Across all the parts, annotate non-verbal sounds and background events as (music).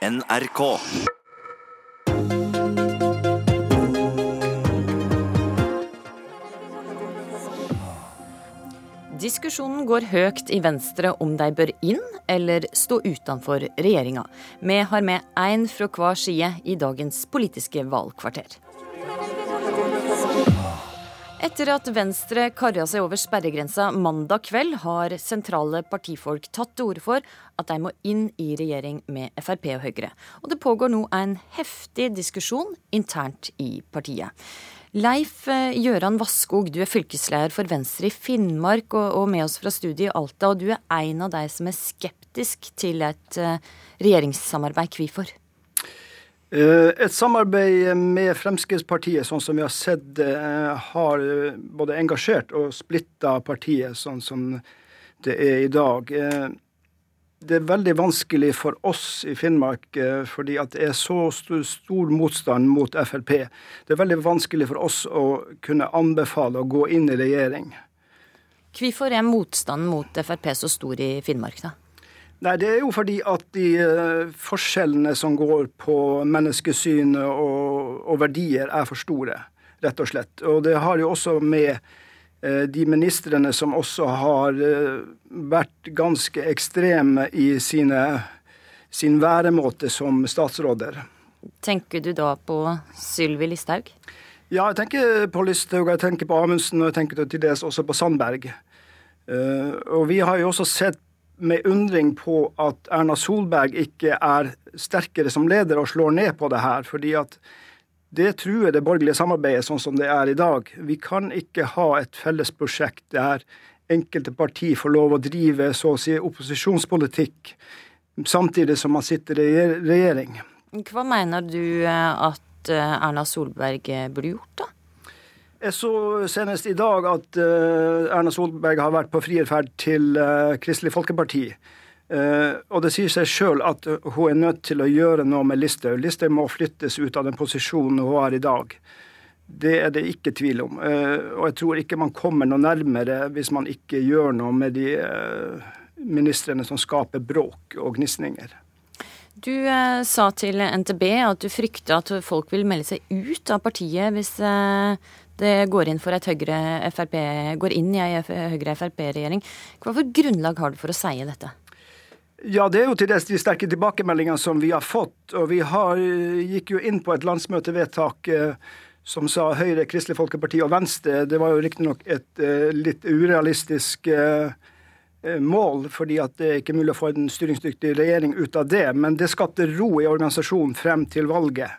NRK. Diskusjonen går høyt i Venstre om de bør inn eller stå utenfor regjeringa. Vi har med én fra hver side i dagens politiske valgkvarter. Etter at Venstre karra seg over sperregrensa mandag kveld, har sentrale partifolk tatt til orde for at de må inn i regjering med Frp og Høyre. Og det pågår nå en heftig diskusjon internt i partiet. Leif eh, Gjøran Vasskog, du er fylkesleder for Venstre i Finnmark og, med oss fra studiet i Alta. Og du er en av de som er skeptisk til et uh, regjeringssamarbeid. Hvorfor? Uh, et samarbeid med Fremskrittspartiet, sånn som vi har sett, uh, har både engasjert og splitta partiet, sånn som det er i dag det er veldig vanskelig for oss i Finnmark eh, fordi at det er så stor, motstand mot Frp. Det er veldig vanskelig for oss å kunne anbefale å gå inn i regjering. Hvorfor er motstanden mot Frp så stor i Finnmark, da? Nei, Det er jo fordi at de uh, forskjellene som går på menneskesyn og, og verdier, er for store, rett og slett. Og det har jo også med Eh, de ministrene som også har eh, vært ganske ekstreme i sine, sin væremåte som statsråder. Tenker du da på Sylvi Listhaug? Ja, jeg tenker på Listhaug, jeg tenker på Amundsen og jeg tenker til dels også på Sandberg. Eh, og vi har jo også sett med undring på at Erna Solberg ikke er sterkere som leder og slår ned på det her. fordi at det truer det borgerlige samarbeidet sånn som det er i dag. Vi kan ikke ha et felles prosjekt der enkelte parti får lov å drive så å si opposisjonspolitikk samtidig som man sitter i regjering. Hva mener du at eh, Erna Solberg burde gjort, da? Jeg så senest i dag at Erna Solberg har vært på frierferd til Kristelig Folkeparti. Uh, og det sier seg sjøl at hun er nødt til å gjøre noe med Listhaug. Listhaug må flyttes ut av den posisjonen hun har i dag. Det er det ikke tvil om. Og jeg tror ikke man kommer noe nærmere hvis man ikke gjør noe med de ministrene som skaper bråk og gnisninger. Du sa til NTB at du frykter at folk vil melde seg ut av partiet hvis det går inn, for et Høyre FRP, går inn i ei Høyre-Frp-regjering. Hva for grunnlag har du for å si dette? Ja, det er jo til dels de sterke tilbakemeldingene som vi har fått. Og vi har, gikk jo inn på et landsmøtevedtak eh, som sa Høyre, Kristelig Folkeparti og Venstre. Det var jo riktignok et eh, litt urealistisk eh, mål, fordi at det er ikke mulig å få en styringsdyktig regjering ut av det. Men det skapte ro i organisasjonen frem til valget.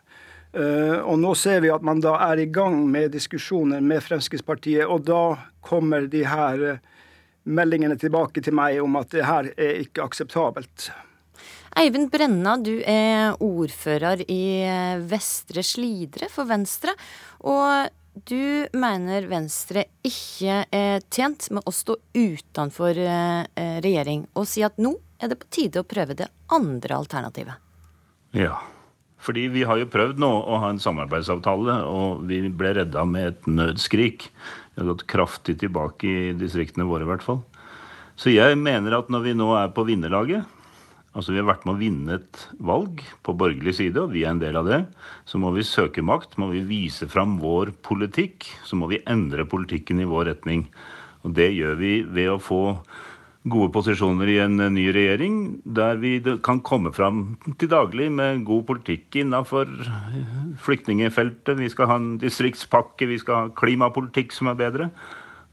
Og nå ser vi at man da er i gang med diskusjoner med Fremskrittspartiet, og da kommer de her meldingene tilbake til meg om at det her er ikke akseptabelt. Eivind Brenna, du er ordfører i Vestre Slidre for Venstre. Og du mener Venstre ikke er tjent med å stå utenfor eh, regjering, og si at nå er det på tide å prøve det andre alternativet? Ja, fordi vi har jo prøvd nå å ha en samarbeidsavtale, og vi ble redda med et nødskrik. Vi har gått kraftig tilbake i distriktene våre, i hvert fall. Så jeg mener at når vi nå er på vinnerlaget, altså vi har vært med å vinne et valg på borgerlig side, og vi er en del av det, så må vi søke makt, må vi vise fram vår politikk. Så må vi endre politikken i vår retning. Og det gjør vi ved å få gode posisjoner i en ny regjering, der vi kan komme fram til daglig med god politikk innafor flyktningefeltet. Vi skal ha en distriktspakke, vi skal ha klimapolitikk som er bedre.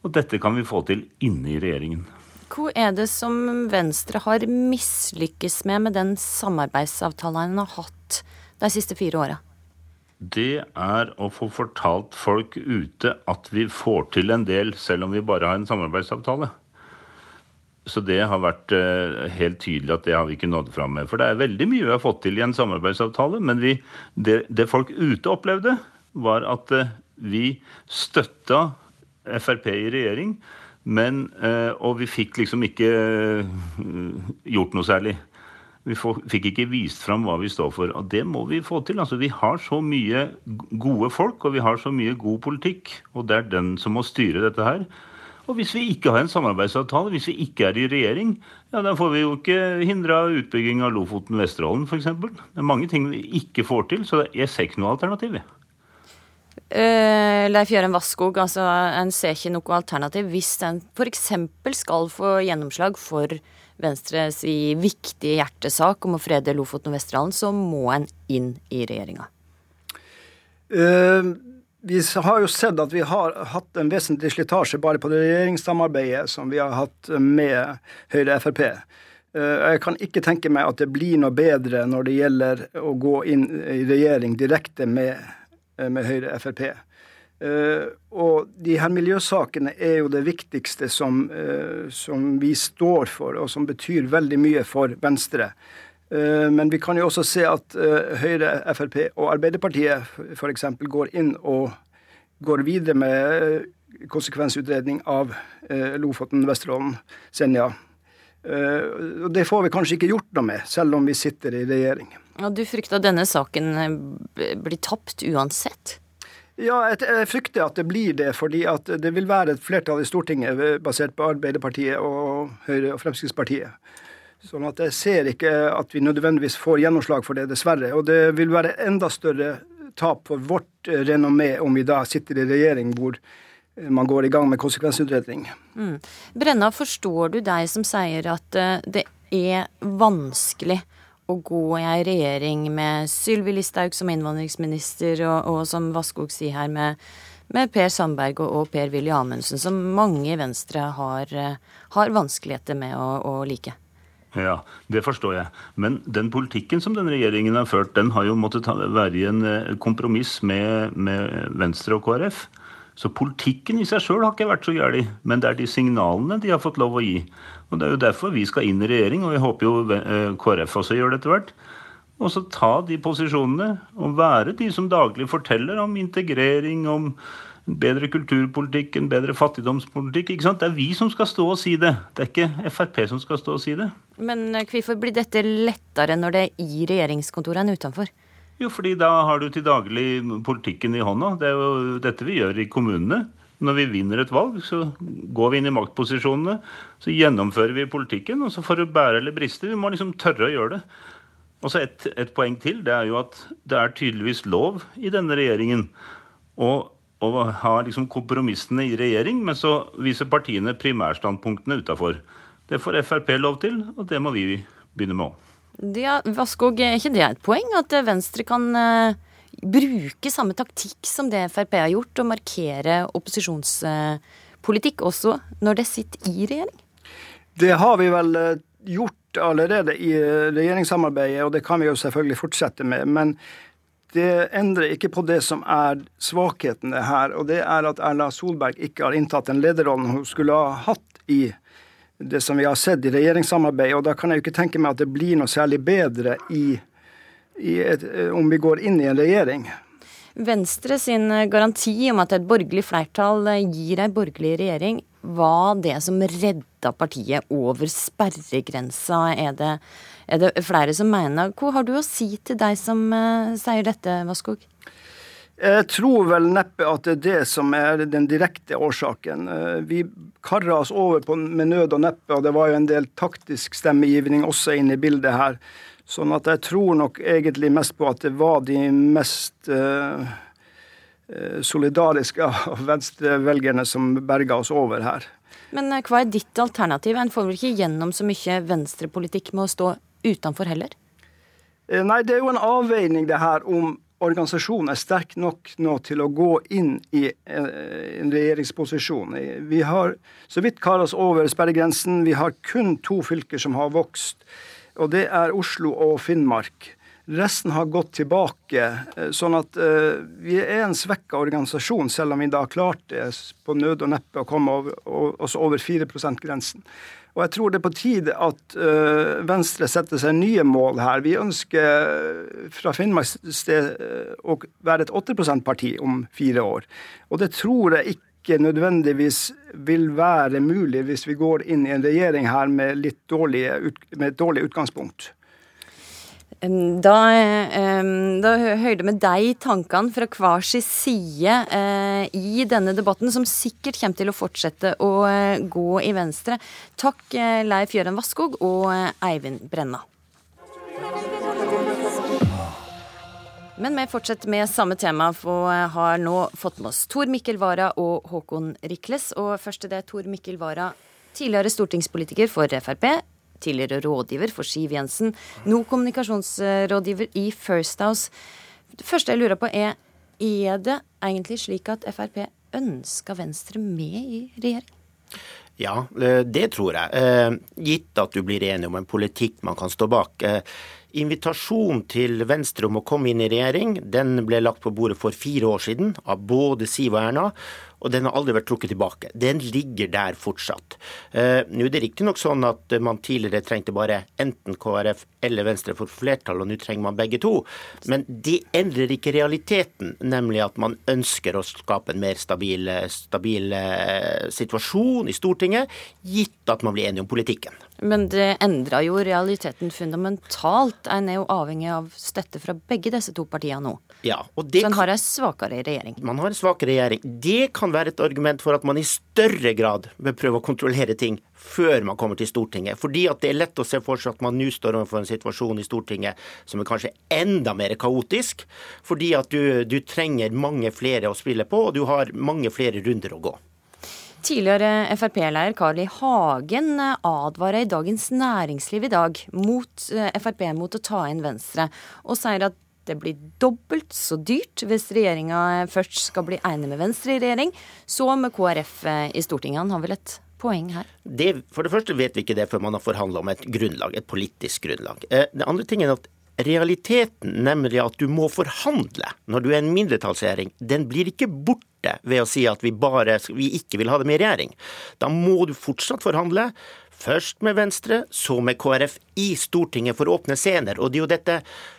Og dette kan vi få til inne i regjeringen. Hva er det som Venstre har mislykkes med med den samarbeidsavtalen en har hatt de siste fire åra? Det er å få fortalt folk ute at vi får til en del, selv om vi bare har en samarbeidsavtale. Så det har vært uh, helt tydelig at det har vi ikke nådd fram med. For det er veldig mye vi har fått til i en samarbeidsavtale, men vi, det, det, folk ute opplevde, var at uh, vi støtta Frp i regjering, men, uh, og vi fikk liksom ikke gjort noe særlig. Vi fikk ikke vist fram hva vi står for. Og det må vi få til. Altså, vi har så mye gode folk, og vi har så mye god politikk, og det er den som må styre dette her. Og hvis vi ikke har en samarbeidsavtale, hvis vi ikke er i regjering, ja, da får vi jo ikke hindra utbygging av Lofoten-Vesterålen f.eks. Det er mange ting vi ikke får til, så jeg ser ikke noe alternativ. Uh, Leif Jørgen Vasskog, altså en ser ikke noe alternativ hvis en f.eks. skal få gjennomslag for Venstres viktige hjertesak om å frede Lofoten og Vesterålen, så må en inn i regjeringa. Uh, vi har jo sett at vi har hatt en vesentlig slitasje bare på det regjeringssamarbeidet som vi har hatt med Høyre og Frp. Eh, jeg kan ikke tenke meg at det blir noe bedre når det gjelder å gå inn i regjering direkte med, eh, med Høyre og de her miljøsakene er jo det viktigste som, som, vi står for, og som betyr veldig mye for Venstre. Uh, men vi kan jo også se at Høyre, Frp og Arbeiderpartiet f.eks. går inn og går videre med konsekvensutredning av Lofoten, Vesterålen, Senja. Og det får vi kanskje ikke gjort noe med, selv om vi sitter i regjering. Ja, du frykter at denne saken blir tapt uansett? Ja, jeg frykter at det blir det, fordi at det vil være et flertall i Stortinget basert på Arbeiderpartiet og Høyre og Fremskrittspartiet. Sånn at jeg ser ikke at vi nødvendigvis får gjennomslag for det, dessverre. Og det vil være enda større tap for vårt renommé om vi da sitter i regjering hvor man går i gang med konsekvensutredning. Mm. Brenna, forstår du deg som sier at eh, det er vanskelig å gå i ei regjering med Sylvi Listhaug som innvandringsminister, og, og som Vasskog sier her, med, med Per Sandberg og, og Per-Willy Amundsen, som mange i Venstre har, eh, har vanskeligheter med å, å, like. Ja, det forstår jeg. Men den politikken som denne regjeringen har ført, den har jo måttet være i en eh, kompromiss med, med Venstre og KrF. Så politikken i seg sjøl har ikke vært så gæren, men det er de signalene de har fått lov å gi. Og Det er jo derfor vi skal inn i regjering, og jeg håper jo eh, KrF også gjør det etter hvert. Og så ta de posisjonene og være de som daglig forteller om integrering, om bedre kulturpolitikk, en bedre fattigdomspolitikk. ikke sant? Det er vi som skal stå og si det. Det er ikke Frp som skal stå og si det. Men eh, hvorfor blir dette lettere når det er i regjeringskontoret enn utenfor? Jo, fordi da har du til daglig politikken i hånda. Det er jo dette vi gjør i kommunene. Når vi vinner et valg, så går vi inn i maktposisjonene. Så gjennomfører vi politikken, og så får det bære eller briste. Vi må liksom tørre å gjøre det. Og så et, et, poeng til. Det er jo at det er tydeligvis lov i denne regjeringen å, å har liksom kompromissene i regjering, men så viser partiene primærstandpunktene utafor. Det får Frp lov til, og det må vi begynne med òg. Ja, Vaskog, er ikke det et poeng? At Venstre kan uh, bruke samme taktikk som det Frp har gjort, og markere opposisjonspolitikk også når det sitter i regjering? Det har vi vel uh, gjort allerede i uh, regjeringssamarbeidet, og det kan vi jo selvfølgelig fortsette med. Men det endrer ikke på det som er svakhetene her, og det er at Erla Solberg ikke har inntatt den lederrollen hun skulle ha hatt i det som vi har sett i regjeringssamarbeidet. Og da kan jeg jo ikke tenke meg at det blir noe særlig bedre i, i et, om vi går inn i en regjering. Venstre sin garanti om at et borgerlig flertall gir ei borgerlig regjering, var det som redda partiet over sperregrensa, er det, er det flere som mener. Hva har du å si til deg som uh, sier dette, Vaskog? Jeg tror vel neppe at det er det som er den direkte årsaken. Eh, vi kara oss over på, med nød og neppe, og det var jo en del taktisk stemmegivning også inne i bildet her. Sånn at jeg tror nok egentlig mest på at det var de mest uh, solidariske av venstrevelgerne som berga oss over her. Men hva er ditt alternativ? En får vel ikke gjennom så mye venstrepolitikk med å stå utenfor heller? Nei, det er jo en avveining det her om organisasjonen er sterk nok nå til å gå inn i eh, en regjeringsposisjon. Vi har så vidt kara oss over sperregrensen. Vi har kun to fylker som har vokst, og det er Oslo og Finnmark. Resten har gått tilbake, eh, sånn at uh, vi er en svekka organisasjon, selv om vi da klarte på nød og neppe å komme over, over 4 %-grensen. Og jeg tror det er på tide at uh, Venstre setter seg nye mål her. Vi ønsker fra Finnmarks sted å være et 8 %-parti om fire år. Og det tror jeg ikke nødvendigvis vil være mulig hvis vi går inn i en regjering her med, litt dårlige, med et dårlig utgangspunkt. Da, da hører med deg tankene fra hver sin side eh, i denne debatten, som sikkert kommer til å fortsette å eh, gå i Venstre. Takk eh, Leif Jøren Vasskog og Eivind Brenna. Men vi fortsetter med samme tema, for har nå fått med oss Tor Mikkel Wara og Håkon Rikles. Og først er det Tor Mikkel Wara, tidligere stortingspolitiker for Frp tidligere rådgiver for Siv Jensen, nå kommunikasjonsrådgiver i First House. Det første jeg lurer på er, er det egentlig slik at Frp ønsker Venstre med i regjering? Ja, eh, det tror jeg. Eh, gitt at du blir enig om en politikk man kan stå bak. Eh, Invitasjonen til Venstre om å komme inn i regjering den ble lagt på bordet for fire år siden av både Siv og Erna og den har aldri vært trukket tilbake. Den ligger der fortsatt. Eh, nå er det riktignok sånn at man tidligere trengte bare enten KrF eller Venstre for flertall, og nå trenger man begge to. Men det endrer ikke realiteten, nemlig at man ønsker å skape en mer stabil, stabil eh, situasjon i Stortinget, gitt at man blir enige om politikken. Men det endra jo realiteten fundamentalt. En er jo avhengig av støtte fra begge disse to partiene nå. Ja, og det Så en har en svakere regjering. Man har en svakere regjering. Det kan være et argument for at man i større grad bør prøve å kontrollere ting før man kommer til Stortinget. Fordi at det er lett å se for seg at man nå står overfor en situasjon i Stortinget som er kanskje enda mer kaotisk. Fordi at du, du trenger mange flere å spille på, og du har mange flere runder å gå. Tidligere Frp-leder Carl I. Hagen advarer i Dagens Næringsliv i dag mot eh, Frp mot å ta inn Venstre, og sier at det blir dobbelt så dyrt hvis regjeringa først skal bli enig med Venstre i regjering, så med KrF eh, i Stortinget. Han har vel et poeng her? Det, for det første vet vi ikke det før man har forhandla om et grunnlag, et politisk grunnlag. Eh, det andre tingen er at realiteten, nemlig at du må forhandle når du er en mindretallsregjering, den blir ikke borte ved å si at vi, bare, vi ikke vil ha det i regjering. Da må du fortsatt forhandle. Først med Venstre, så med KrF i Stortinget for åpne scener. Og det er jo dette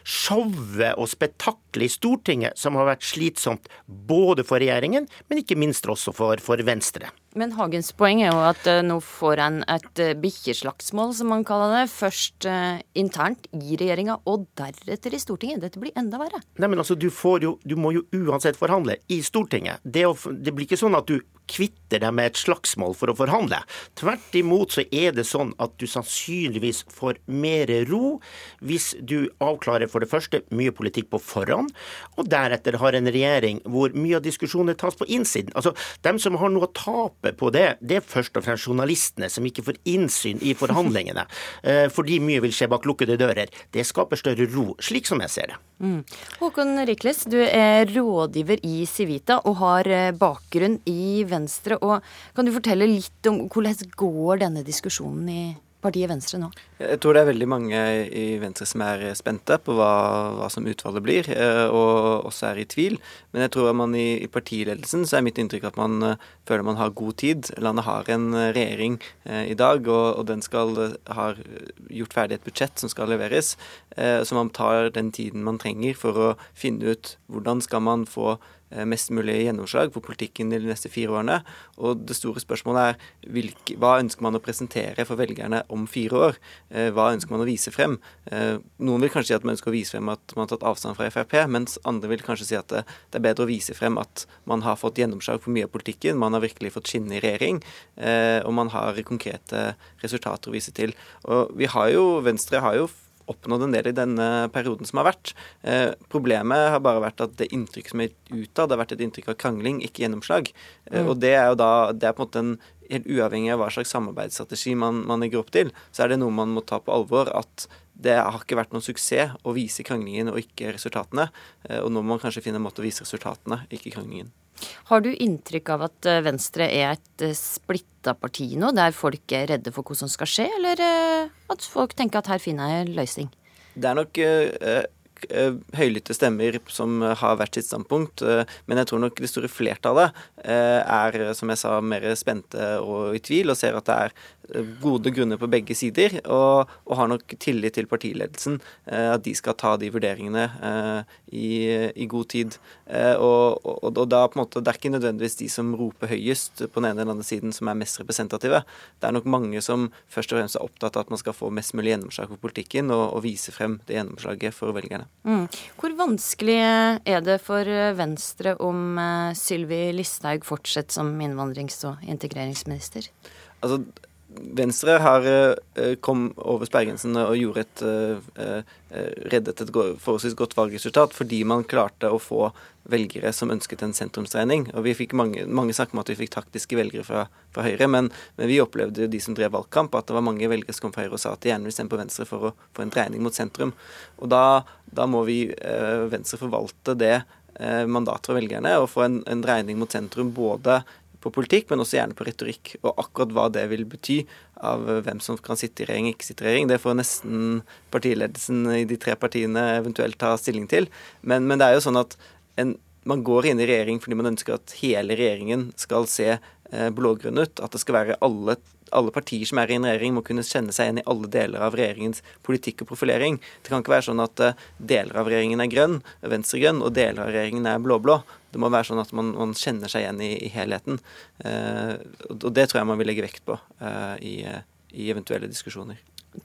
showet og spetakkelet i Stortinget som har vært slitsomt både for regjeringen, men ikke minst også for, for Venstre. Men Hagens poeng er jo at uh, nå får en et uh, bikkjeslagsmål, som man kaller det. Først uh, internt i regjeringa, og deretter i Stortinget. Dette blir enda verre. Nei, men altså, du, jo, du må jo uansett forhandle i Stortinget. Det, å, det blir ikke sånn at du kvitter deg med et slagsmål for å forhandle. Tvert imot så er det sånn at du sannsynligvis får mer ro hvis du avklarer for det første mye politikk på forhånd, og deretter har en regjering hvor mye av diskusjonene tas på innsiden. Altså, Dem som har noe å tape på det, det er først og fremst journalistene som ikke får innsyn i forhandlingene, (laughs) eh, fordi mye vil skje bak lukkede dører. Det skaper større ro, slik som jeg ser det. Mm. Håkon Rikles, du er rådgiver i Civita og har eh, bakgrunn i Venstre. Og kan du fortelle litt om hvordan går denne diskusjonen i partiet Venstre nå? Jeg tror det er veldig mange i Venstre som er spente på hva, hva som utfallet blir, eh, og også er i tvil. Men jeg tror at man i, i partiledelsen så er mitt inntrykk at man uh, føler man har god tid. Landet har en uh, regjering eh, i dag, og, og den skal har gjort ferdig et budsjett som skal leveres. så man tar den tiden man trenger for å finne ut hvordan skal man få Eh, mest mulig gjennomslag for politikken de neste fire årene. Og det store spørsmålet er hvilke, hva ønsker man å presentere for velgerne om fire år? Eh, hva ønsker man å vise frem? Eh, noen vil kanskje si at man ønsker å vise frem at man har tatt avstand fra Frp, mens andre vil kanskje si at det, det er bedre å vise frem at man har fått gjennomslag for mye av politikken, man har virkelig fått skinne i regjering, og man har konkrete resultater å vise til. Og vi har jo, Venstre har jo oppnådd en del i denne perioden som har vært. Eh, problemet har bare vært at det inntrykket som er utad, har vært et inntrykk av krangling, ikke gjennomslag. Eh, mm. Og det er jo da det er på en måte en helt uavhengig av hva slags samarbeidsstrategi man, man legger opp til, så er det noe man må ta på alvor. at det har ikke vært noen suksess å vise kranglingen og ikke resultatene. Eh, og nå må man kanskje finne en måte å vise resultatene, ikke kranglingen. Har du inntrykk av at eh, Venstre er et eh, splitta parti nå, der folk er redde for hva som skal skje, eller at folk tenker at her finner jeg en løsning? Det er nok høylytte stemmer som har vært sitt standpunkt, men jeg tror nok det store flertallet er, som jeg sa, mer spente og i tvil, og ser at det er gode grunner på begge sider, og, og har nok tillit til partiledelsen. Eh, at de skal ta de vurderingene eh, i, i, god tid. Eh, og, og, og, da på en måte, Det er ikke nødvendigvis de som roper høyest på den ene eller andre siden som er mest representative. Det er nok mange som først og fremst er opptatt av at man skal få mest mulig gjennomslag for politikken, og, og vise frem det gjennomslaget for velgerne. Mm. Hvor vanskelig er det for Venstre om Sylvi Listhaug fortsetter som innvandrings- og integreringsminister? Altså, Venstre har uh, kom over sperregrensen og gjorde et, uh, reddet et forholdsvis godt valgresultat fordi man klarte å få velgere som ønsket en sentrumsregning. Og vi fikk mange, mange snakker om at vi fikk taktiske velgere fra, fra Høyre, men, men, vi opplevde jo de som drev valgkamp, at det var mange velgere som kom fra Høyre og sa at de gjerne vil stemme på Venstre for å få en dreining mot sentrum. Og da, da må vi Venstre forvalte det mandatet fra velgerne og få en, en dreining mot sentrum både på politikk, men også gjerne på retorikk. Og akkurat hva det vil bety av hvem som kan sitte i regjering, ikke sitte i regjering, det får nesten partiledelsen i de tre partiene eventuelt ta stilling til. Men, men det er jo sånn at en, man går inn i regjering fordi man ønsker at hele regjeringen skal se eh, blågrønn ut. At det skal være alle alle partier som er i en regjering, må kunne kjenne seg igjen i alle deler av regjeringens politikk og profilering. Det kan ikke være sånn at uh, deler av regjeringen er grønn, venstregrønn, og deler av regjeringen er blå-blå. Det må være sånn at man, man kjenner seg igjen i, i helheten. Eh, og det tror jeg man vil legge vekt på eh, i, i eventuelle diskusjoner.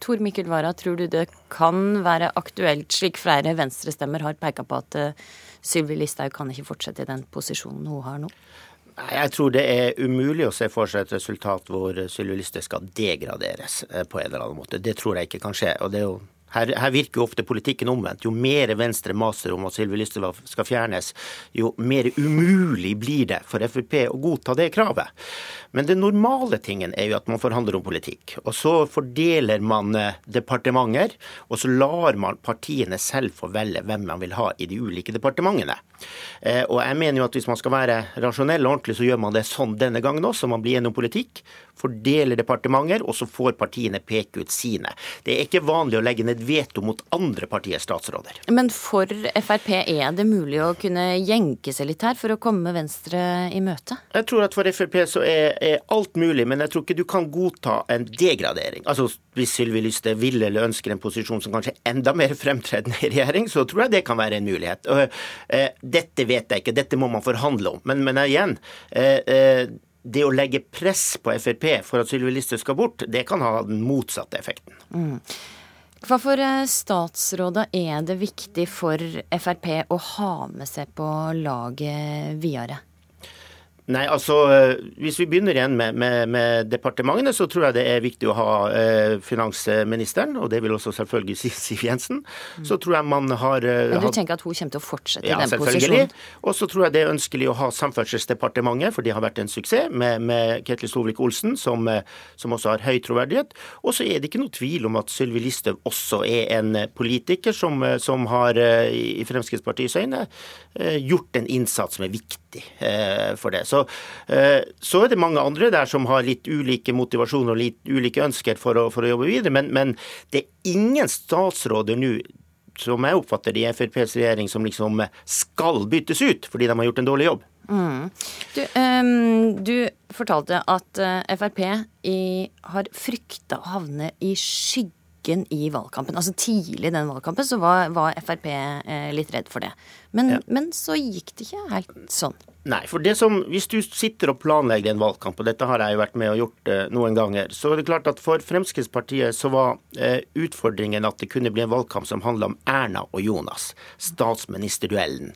Tor Mikkel Wara, tror du det kan være aktuelt, slik flere venstrestemmer har peka på, at Sylvi Listhaug kan ikke fortsette i den posisjonen hun har nå? Jeg tror det er umulig å se for seg et resultat hvor Sylvi skal degraderes eh, på en eller annen måte. Det tror jeg ikke kan skje. og det er jo her, her, virker jo ofte politikken omvendt. Jo mer Venstre maser om at Sylvi Listhaug skal fjernes, jo mer umulig blir det for Frp å godta det kravet. Men den normale tingen er jo at man forhandler om politikk. Og så fordeler man eh, departementer, og så lar man partiene selv få velge hvem man vil ha i de ulike departementene. Eh, og jeg mener jo at hvis man skal være rasjonell og ordentlig, så gjør man det sånn denne gangen også. Man blir gjennom politikk, fordeler departementer, og så får partiene peke ut sine. Det er ikke vanlig å legge ned veto mot andre partiers statsråder. Men for Frp er det mulig å kunne jenke seg litt her for å komme Venstre i møte? Jeg tror at for Frp så er er alt mulig, men jeg tror ikke du kan godta en degradering. Altså Hvis Sylvi Lysthaug vil eller ønsker en posisjon som kanskje er enda mer fremtredende i regjering, så tror jeg det kan være en mulighet. Eh, dette vet jeg ikke, dette må man forhandle om. Men, men igjen. Det å legge press på Frp for at Sylvi Listhaug skal bort, det kan ha den motsatte effekten. Mm. Hva for eh, statsråder er det viktig for Frp å ha med seg på laget videre? Nei, altså Hvis vi begynner igjen med, med, med, departementene, så tror jeg det er viktig å ha eh, finansministeren, og det vil også selvfølgelig (laughs) si Siv Jensen. Så tror jeg man har eh, Men Du tenker at hun kommer til å fortsette ja, i den posisjonen? Og så tror jeg det er ønskelig å ha Samferdselsdepartementet, for det har vært en suksess, med, med Ketil Solvik-Olsen, som, eh, som, også har høy troverdighet. Og så er det ikke noe tvil om at Sylvi Listhaug også er en eh, politiker som, eh, som har, i Fremskrittspartiets øyne, gjort en innsats som er viktig for det. Så så, eh, så, er det mange andre der som har litt ulike motivasjoner og litt ulike ønsker for å, for å jobbe videre. Men, men, det er ingen statsråder nå som jeg oppfatter det i FrPs regjering, som liksom skal byttes ut fordi de har gjort en dårlig jobb. Mm. Du, um, du, fortalte at uh, Frp i, har frykta å havne i skyggen i valgkampen. Altså Tidlig i den valgkampen så var, var Frp eh, litt redd for det. Men, ja. men så gikk det ikke helt sånn. Nei, for det som, hvis du sitter og planlegger en valgkamp, og dette har jeg jo vært med og gjort eh, noen ganger, så er det klart at for Fremskrittspartiet så var eh, utfordringen at det kunne bli en valgkamp som handla om Erna og Jonas, statsministerduellen.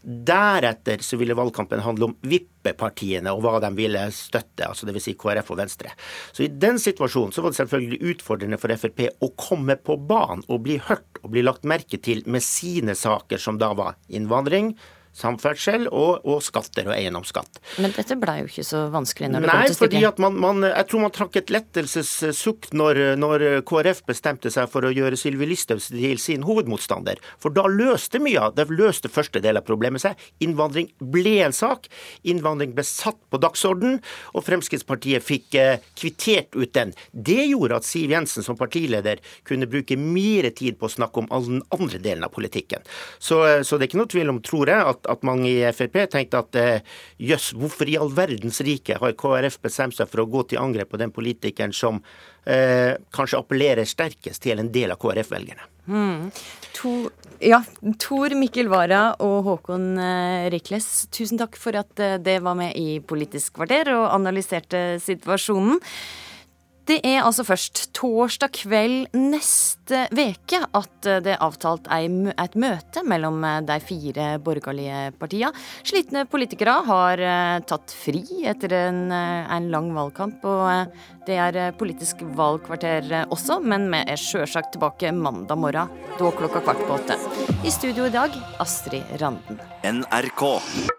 Deretter så ville valgkampen handle om vippepartiene og hva de ville støtte, altså dvs. Si KrF og Venstre. Så i den situasjonen så var det selvfølgelig utfordrende for Frp å komme på banen og bli hørt og bli lagt merke til med sine saker, som da var innvandring, samferdsel og, og, skatter og eiendomsskatt. Men dette ble jo ikke så vanskelig når det Nei, kom til stykket? Nei, fordi at man, man, jeg tror man trakk et lettelsessukk når, når, KrF bestemte seg for å gjøre Sylvi Listhaug til sin hovedmotstander. For da løste mye av det løste første del av problemet seg. Innvandring ble en sak. Innvandring ble satt på dagsorden, og Fremskrittspartiet fikk eh, kvittert ut den. Det gjorde at Siv Jensen som partileder kunne bruke mer tid på å snakke om all den andre delen av politikken. Så, eh, så det er ikke noe tvil om, tror jeg, at at, at mange i Frp tenkte at eh, jøss, hvorfor i all verdens rike har KrF bestemt seg for å gå til angrep på den politikeren som eh, kanskje appellerer sterkest til en del av KrF-velgerne? Mm. Ja, Tor Mikkel Wara og Håkon eh, Rikles, tusen takk for at eh, det var med i Politisk kvarter og analyserte situasjonen. Det er altså først torsdag kveld neste veke at det er avtalt et møte mellom de fire borgerlige partiene. Slitne politikere har eh, tatt fri etter en, eh, en lang valgkamp, og eh, det er Politisk valgkvarter også, men vi er sjølsagt tilbake mandag morgen, da klokka kvart på åtte. I studio i dag, Astrid Randen. NRK.